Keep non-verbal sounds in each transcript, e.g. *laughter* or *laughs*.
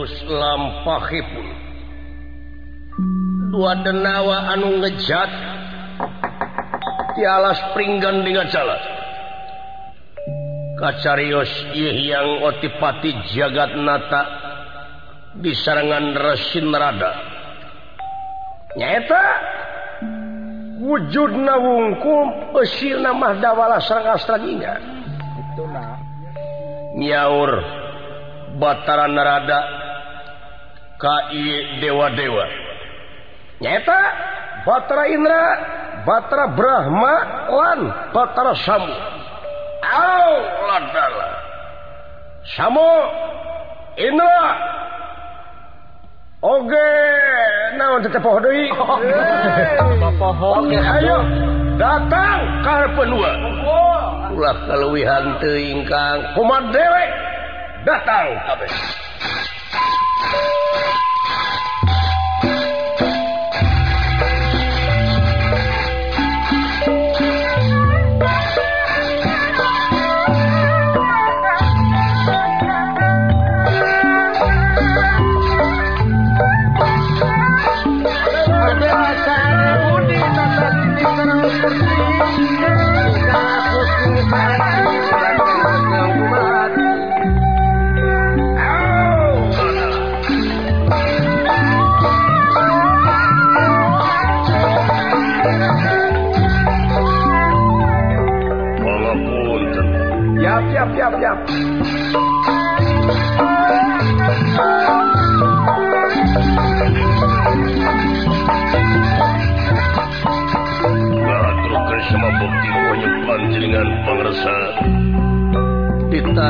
terus lampahipun. Dua denawa anu ngejat di alas pringgan dengan jalan. Kacarios yang otipati jagat nata di serangan resin rada. Nyata wujud nawungkum pesir nama dawala serang astraginya. Nyaur bataran rada KI dewa-dewa nyata Batra Indra Batra Brahma lan Batra Samu Au ladala Samu Indra. Oge naon teh poho deui? *laughs* Oke ayo datang ka penua. Ulah kaluwihan teu ingkang kumaha dewe datang. Kabeh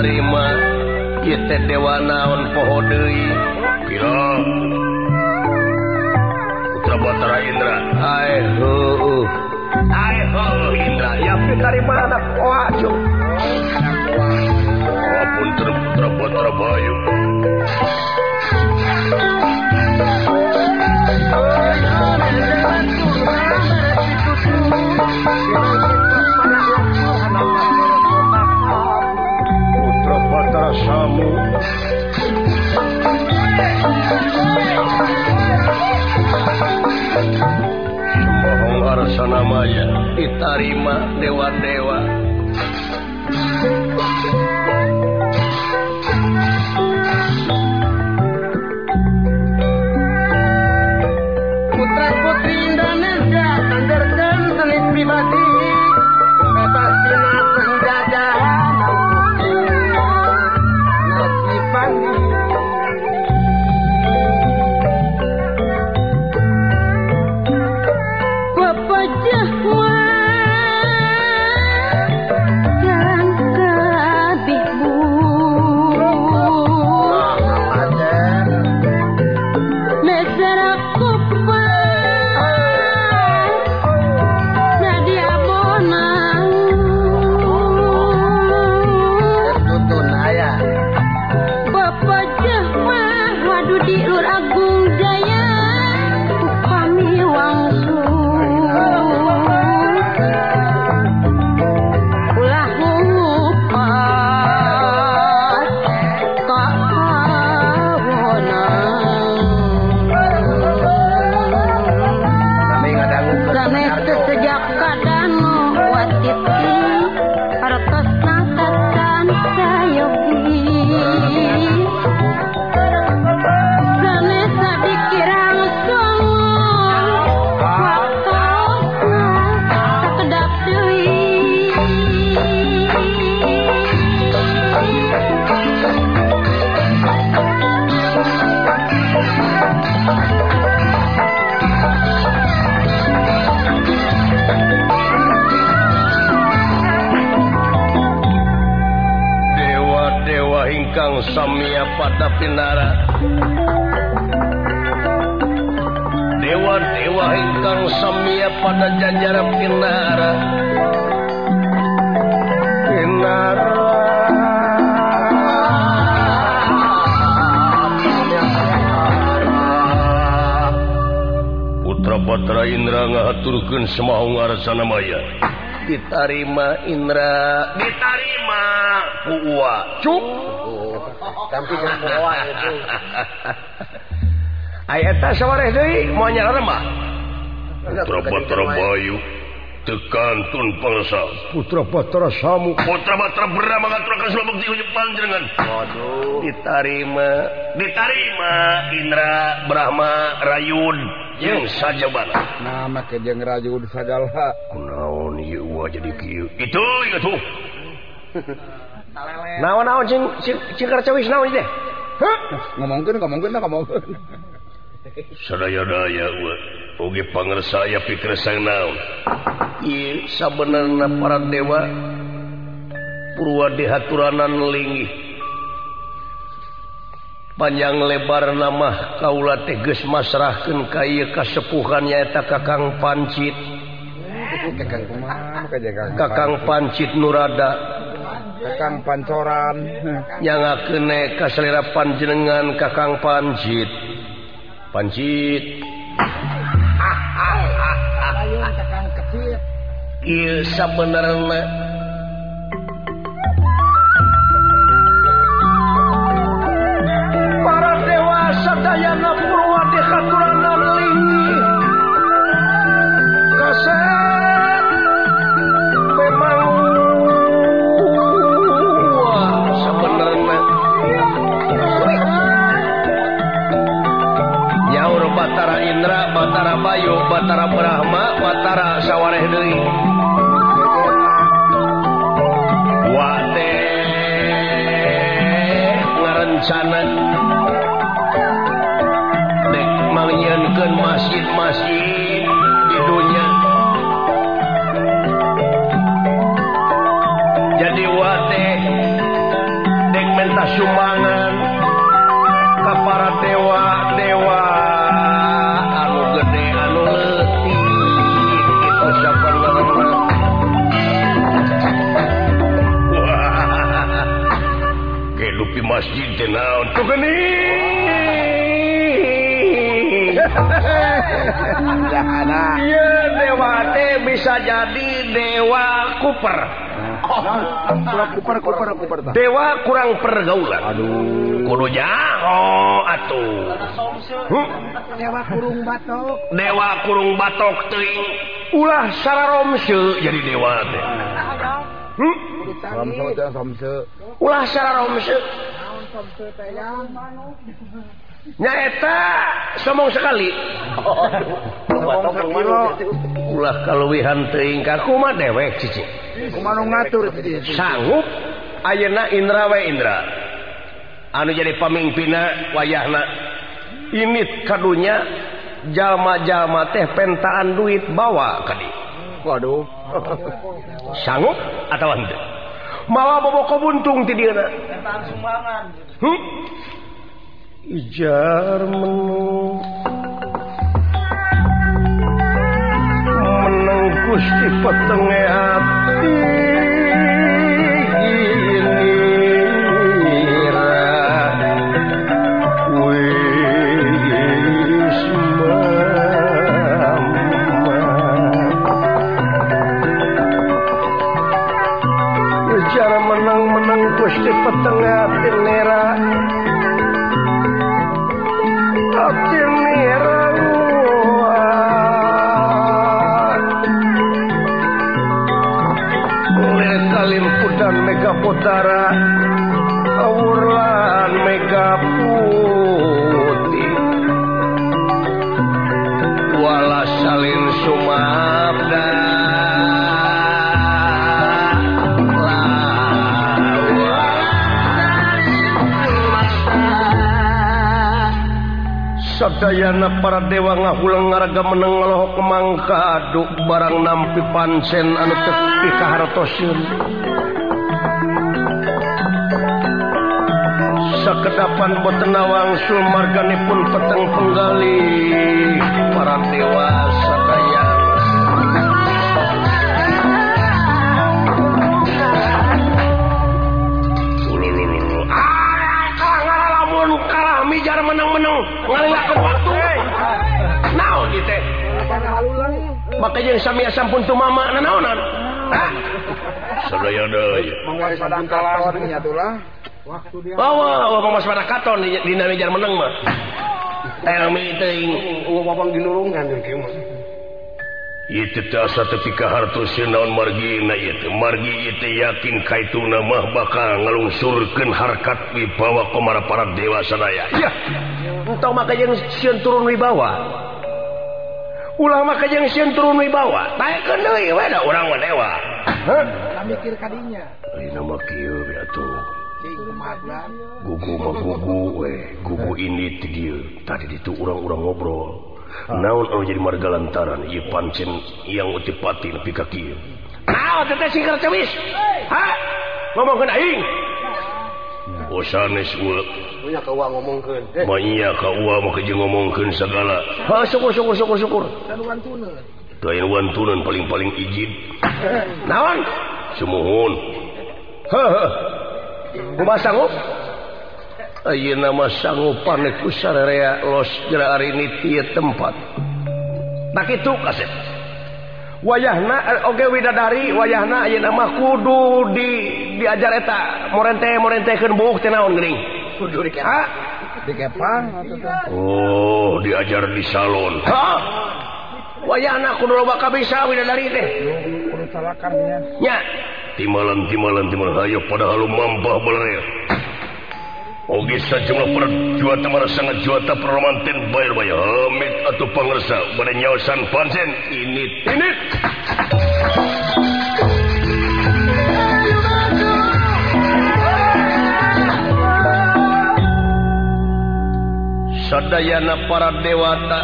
narima kita dewa naon poho deui. Kira. Putra Indra. Hai ho. Hai ho Indra. Ya dari mana Wajum Apun terputra batara bayu. namanya. Ditarima dewa-dewa jiwa ingkang samia pada jajaran pinara pinara putra putra Indra ngaturkeun semau ngarasana maya. Ditarima Indra. Ditarima puwa cuk. Tapi kan puwa itu Ayat deui, moal nyala. Bayu tekantun pengsa putra Batra Samu. Putra Batra Bra mengaturkan selama di ujung panjenengan. Waduh. Ditarima ditarima Indra Brahma Rayun. Yang saja bana nama kejeng Rayun sadalha kunaon ieu jadi kieu. Itu ingat tuh. Naon naon cing cing karcawis naon deh ngomongkeun ngomongkeun ngomongkeun. Sadaya daya ulah Ugi panger saya pikir sang naon. Sabenerna para dewa Purwa dihaturanan lingi panjang lebar nama kaula teges masrahkan kaya kasepuhannya eta kakang pancit. Kakang pancit. Nurada. Kakang pancoran. Yang kene kaselera panjenengan kakang pancit. Pancit. sabenerna dewa teh bisa jadi dewa Cooper kuper, kuper, kuper, dewa kurang pergaulan. Aduh. Jaho atuh. Hmm? Dewa kurung batok. Dewa kurung batok teuing ulah sararomse jadi dewa teh. Hmm? ulah sararomse ulah sararomse nyaeta sombong sekali. Ulah kaluwihan teuing ka kuma dewek cici? Kumaha ngatur sanggup ayeuna Indra we Indra. Anu jadi pamingpina wayahna. Ini kadunya jalma-jalma teh pentaan duit bawa kadi. Waduh. Sanggup atau henteu? Mawa boboko buntung ti dieuna pentaan sumbangan. Hmm? ijar menu. Menenggus di petenge hati. Utara awurlan Mega Putih Wala salin Sumabda Sadayana para dewa ngahulang ngaraga meneng ngelohok mangkaduk barang nampi pansen anu tepi kahartosin. Kapan botenawangsul margani pun peteng penggali. Para dewasa kalah jar menang-menang waktu naon gitu jeung sami sampun tu mama nanaonan Sedaya deui. mengwaris sampun kalah nyatulah. menang margi itu yakin kaitu nama bakal ngalungsurkan harkat wibawa komara para dewasa raya entah maka yang sieun turun wibawa. Ulama ke yang sieun turun wibawa. Taekeun deui we da urang mah dewa. Mikir kadinya ini mah kieu atuh. gugu gugu weh gugu ini tadi itu orang-orang ngobrol naon anu jadi marga lantaran ieu pancen yang utipati nepi ka kieu ah, naon teh sing kercewis ha ngomongkeun aing Osanes ulek. Nya oh ka uang ngomongkeun. Eh. Ma iya ka uang mah jeung ngomongkeun sagala. Ha syukur syukur syukur syukur. Dan wantunan. aya wantunan paling-paling ijid. *coughs* Naon? Sumuhun. Heuh. Kumaha sanggup Ayeuna nama sanggup ku sararea los jera hari ini tia tempat. Tak itu kasep wayahna eh, oke okay, widadari wayahna ayeuna nama kudu di diajar eta morente morentehkan buk tenaon gering kudu di kepa. Di kepa oh diajar di salon. Ha? Wayahna kudu loba kabisa widadari teh. Ya. timalan timalan timalan. Ayo padahal mampah belaya oge sajumlah perjuata mara sangat juata perromanten bayar bayar. Hamid atau pangersa pada nyawasan pansen ini ini. Sadayana para dewata.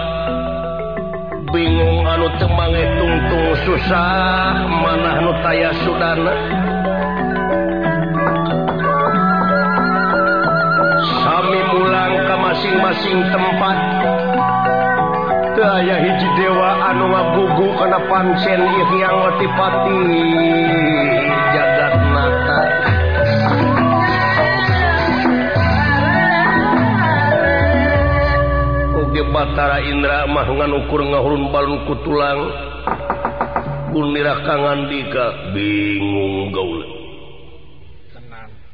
bingung anu temange tungtung susah manah nutaya Sudana. Sami pulang ke masing-masing tempat. Daya hiji dewa anu ngagugu kepan senir yang ngotipati Batara Indra mahungan ukur ngahurun balun ku tulang. Punirakangan dika bingung gaul.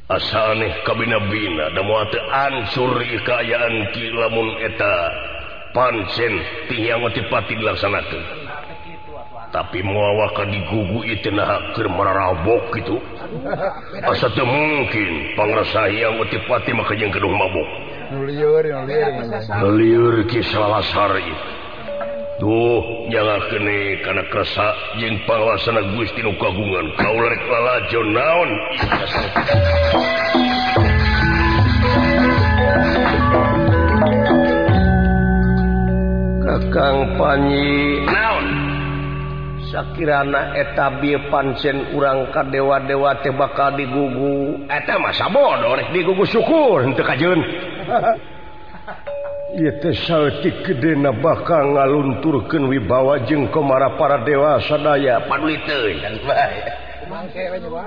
Asa aneh kabinabina dan muate ansur kekayaan ki lamun eta pansen tiang tipati dilaksanakan tapi muawaka digugu itu nah kermararabok gitu asa teu mungkin pangrasa yang tipati maka jeung gedung mabok liur kisah Sari tuh jangan kene karena kersa jeng pangwasana Gusti nu kagungan kau lek lalajo naon? Kakang Panyi. Naon? Sakirana eta bieu pancen urang ka dewa-dewa teh bakal digugu. Eta masa bodoh rek digugu syukur henteu kajeun *laughs* gedena bakal ngalunturkeun wibawa jeng komara para dewa dewasa daya.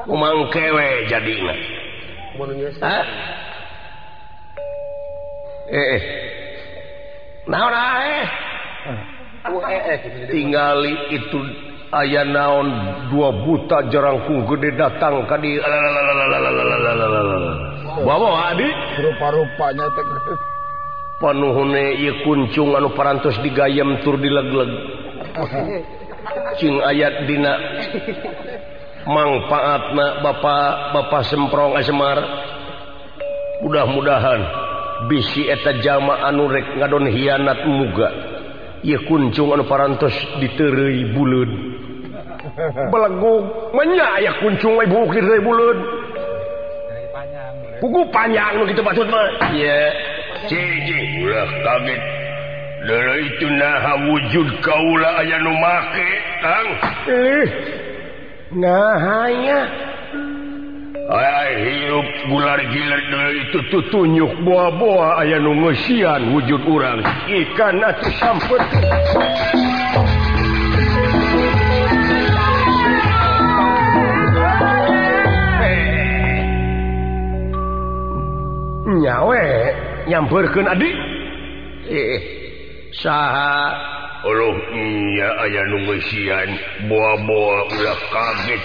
Mangkewe jadi eh nah, Ku eh. Ah, eh? tinggali itu aya naon dua buta jerangkung gede datang tadi la rupa-rupanya panuhune ia kuncung anu parantos digayam tur dilegleg. Cing ayat Dina. Manfaatna Bapak Bapak semprong Asmar mudah-mudahan bisi eta jama anurek ngadon hianat muga. Ia kuncung anu parantos diterei bulun Belegug menya aya kuncung ibu bukir bulun kuku panjang begitu maksud mah. Iya. Cicing ulah kaget. Dara itu naha wujud kaula aya nu make tang eh nahanya. Ay hirup gular gilar dara itu tutunyuk buah-buah aya nu ngeusian wujud urang. Ikan atuh sampet. nyawe nyampurkan adik. Eh saha. Aya nungguian buah-buah udah kaget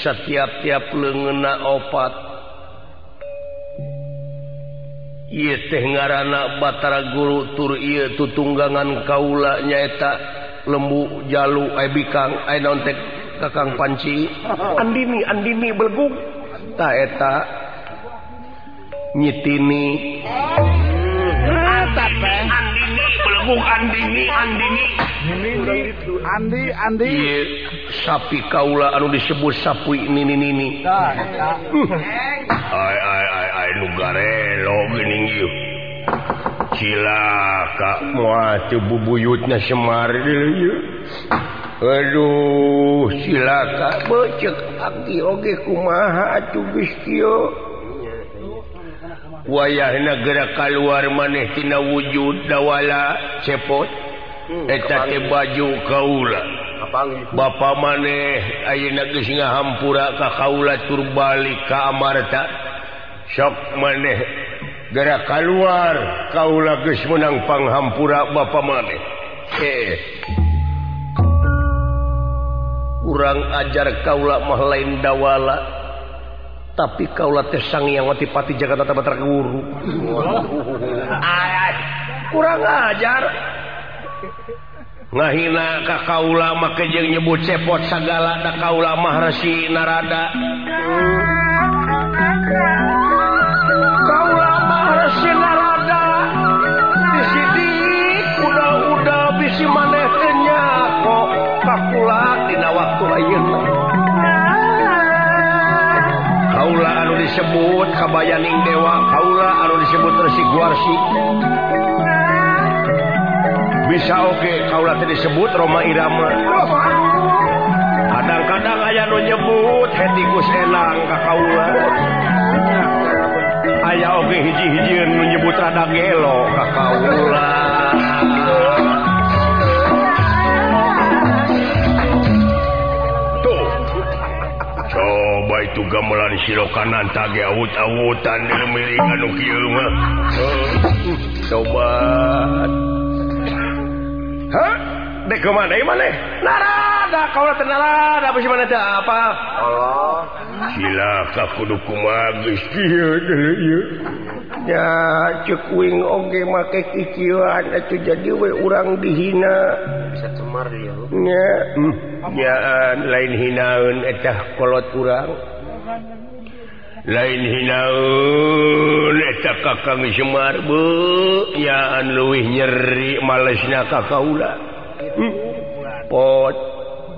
setiap-tiap lengena opat. Tehgarana Batara Guru tur tutunggangan kaula nyaeta lembu jalu. Abikang Aontek Kakang Panci? Andini Andini belgungtaeta nyitini Bung Andini Andini. Andi Andi. Sapi kaula anu disebut sapui nini nini. Nah, nah. ai ai nu garelo geuning ieu. Cilaka moal teu bubuyutna semar ieu. Aduh cilaka beucek aki oge kumaha atuh geus kieu wayah negara keluar manehtina wujud dawala cepot. Hmm, baju Kaula. Bapa maneh hampura ka Kaula turbalik ka Amarta. Sok maneh gera keluar Kaula geus menang panghampura ba maneh. Eh. Kurang ajar Kaula mah lain dawala. tapi kaulah tesang yang watipati Jakarta Tabatra guru. Kurang ajar. Ngahina ka kaula make jeung nyebut cepot sagala da kaula mah resi narada. disebut kabayaning dewa Kaula anu disebut resiguarsi bisa oke Kaula disebut Roma Irama. Kadang-kadang aya nu nyebut hetikus enang ka Kaula aya oke hiji-hiji nyebut rada gelo ka Kaula itu gamelan silokanan tage awut-awutan milik anu kieu mah. Coba. ha Dek ke mana mana? Narada kaula teh narada sih mana teh apa? Allah. Silaka kudu kumaha geus kieu deui ieu. Ya cek wing oge make kikieuan atuh jadi we urang dihina. Bisa cemar dia. Ya. Hmm. Ya lain hinaun etah kolot kurang lain hinaun kakang Semar buyaan luwih nyeri malesnya kakaula. Hmm. pot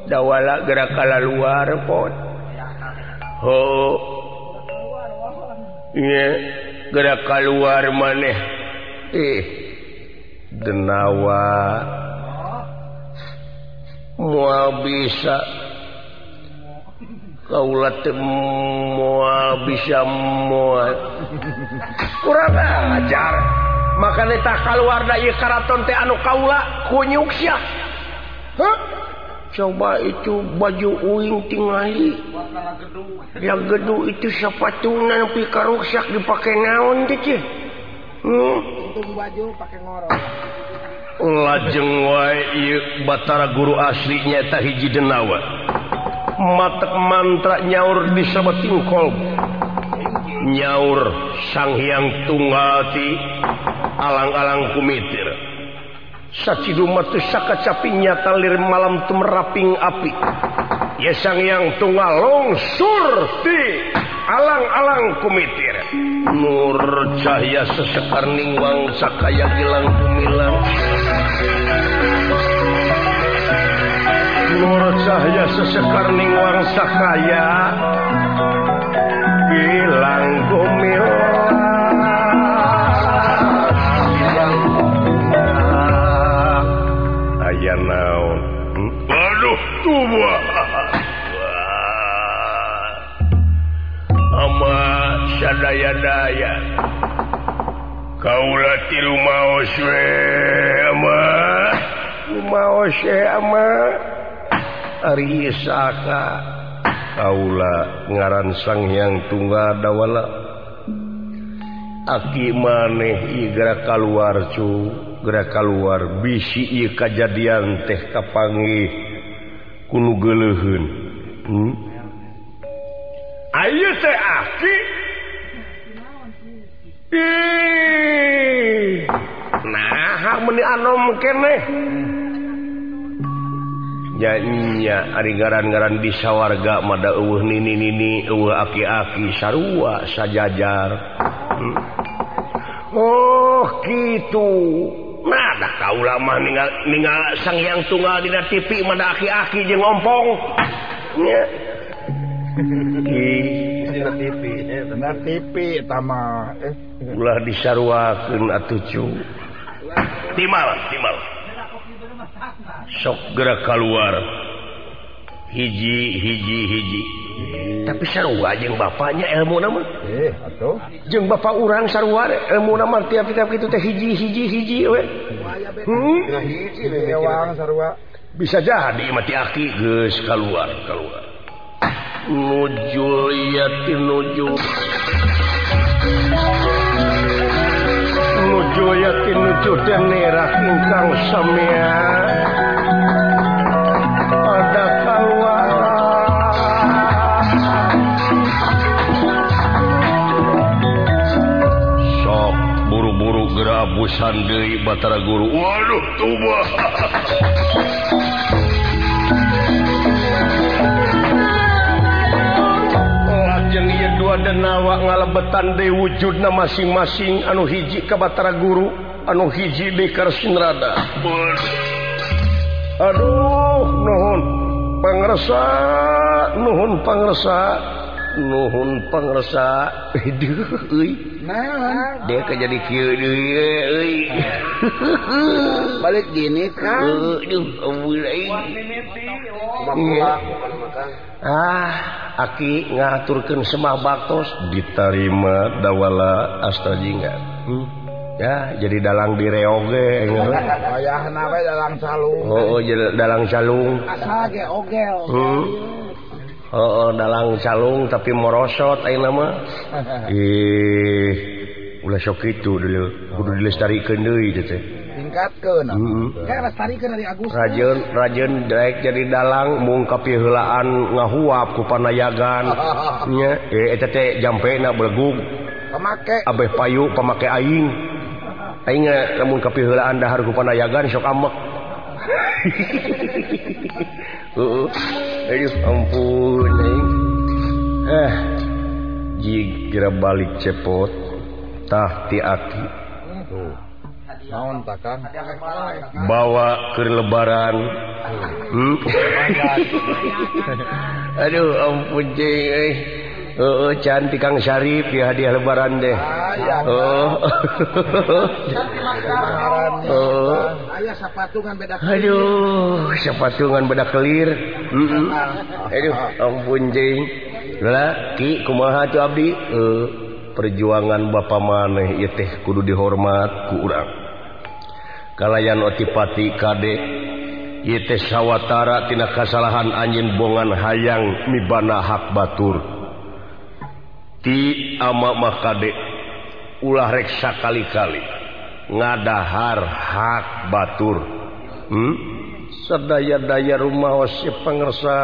dawala gerak kala luar pot. Ho. Iya gerak keluar maneh. Eh denawa. Mau bisa. kaulat mual bisa muat kurang ajar makanya tak keluar dari karaton teh anu kaula kunyuk sia huh? coba itu baju uing tingali yang gedung itu sepatunan pi karuksak dipakai naon teh hmm? hmm? baju pakai ngorok lajeng wae batara guru aslinya tahiji denawa matak mantra nyaur disebut tingkol nyaur sang Hyang Tungati alang-alang kumitir. Sacidumat saka capinya talir malam tumeraping api. Ya sang Hyang Tunggal longsur ti alang-alang kumitir. Nur cahaya sesekarning wangsa kaya gilang kumilang. nur cahaya sesekar ning wangsa kaya bilang gomil aya naon? Aduh tubuh ama sadaya-daya. Kaulah tilu maos we ama. Maos ama. Ari Saka. Kaula ngaran sang yang tunggal dawala. Aki maneh igra keluar cu gerak keluar bisi kejadian teh kapangi kunu gelehun hmm? Ayo teh aki? Ih, nah meni anom keneh. nyanyinya Ari garan-garan bisa warga Mada uh nini nini uh aki-aki sarua sajajar hmm. Oh gitu Mada kau lama ninggal ninggal sang yang tunggal di TV mada aki-aki jeung ompong. Nya. TV, TV tama eh ulah disaruakeun atuh cu. Timal, timal. sok gerak keluar. Hiji hiji hiji. Tapi sarua jeung bapaknya ilmu nama. Eh atuh. Jeung bapak urang sarua ilmu nama tiap-tiap kitu teh hiji hiji hiji we. Hmm? bisa jadi mati aki geus keluar keluar. Nuju yatim nuju. Nuju yatim nuju dan nerak ingkang samia ngabusan deui Batara Guru. Waduh tubuh ah, dua denawa ngalebetan De wujudna masing-masing. Anu hiji ka Batara Guru anu hiji di Karsinrada Aduh nuhun pangresa nuhun pangresa nuhun pangresa dia jadi *laughs* balik gini kan ah aki ngaturkan semah baktos diterima dawala astajingan hmm. ya jadi dalang direoge oh, dalang salung? Oh, oh dalang salung. Asa ge ogel. Hmm. Oh, dalang calung tapi morosot ayeuna nama eh *laughs* ulah sok itu dulu. Kudu dilestarikeun deui teh tingkatkeun. Mm -hmm. ya dari Agus rajeun rajeun daek jadi dalang mung kapiheulaan ngahuap ku panayagan. *laughs* Nya eh eta teh jampena belegug pamake. Abeh payu pamake aing. Aing lamun kapiheulaan dahar ku panayagan sok amek. *laughs* Heeh. eh, eh jigera balik cepottahtiaki bawa ke lebaran hmm? *laughs* Aduh ampun eh. Oh, cantik Kang Syarif ya hadiah lebaran deh oh. uh. Aduh sepatungan beda kelir Mm-hmm. Abdi? Eh, perjuangan Bapak maneh ieu teh kudu dihormat ku urang. Kalayan otipati Kadek yete sawwatara tina kasalahan anjeun bongan hayang mibana hak Batur. Ti ama makadek ulah reksa kali-kali ngadahar hak Batur. Hmm? sadaya-daya rumah si pangersa.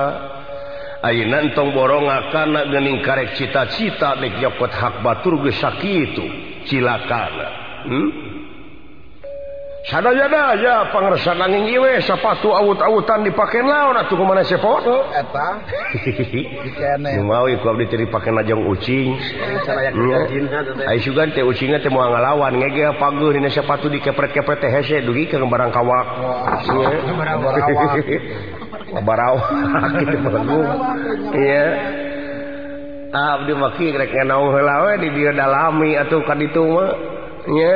Ayeuna tong borong akan gening karek cita-cita dek nyokot hak Batur gesaki itu cilakana. Hmm? sadaya pangersan nanging iwe sapatu awut-awutan dipakai laun atau kemana si foto eta. Mau ikut dicari pakai najong ucing. Ayo juga hmm. teh. Ucingnya teh mau ngalawan. Ngege pageuh ini sepatu dikepret-kepret teh hese dugi ke barang kawak. Barawa *laughs* gitu manggung iya. Abdi maki rek nganaung heula we di dieu dalami atuh ka ditu mah. Nya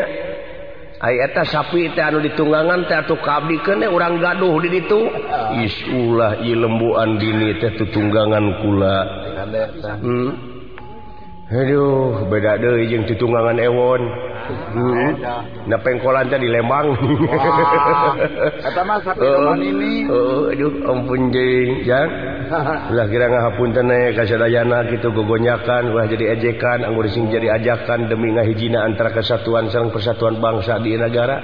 eta sapi teh anu ditunggangan atau kadi kene urang gaduh di itu ah. ieu lembuan dini teh tutunggangan kula. Hmm. Aduh beda deui jeung tutungangan ewon. Na pengkolan tadi Lembang. Oh, oh, ampun *laughs* lah kira ngahapun teneh kasadayana gitu gogonyakan Wah jadi ejekan anggur sing jadi ajakan demi ngahijina antara kesatuan sarang persatuan bangsa di negara.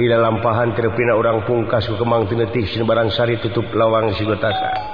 Di dalam pahan terpina orang pungkas kemang tinetik sin barangsari tutup lawang sigotaka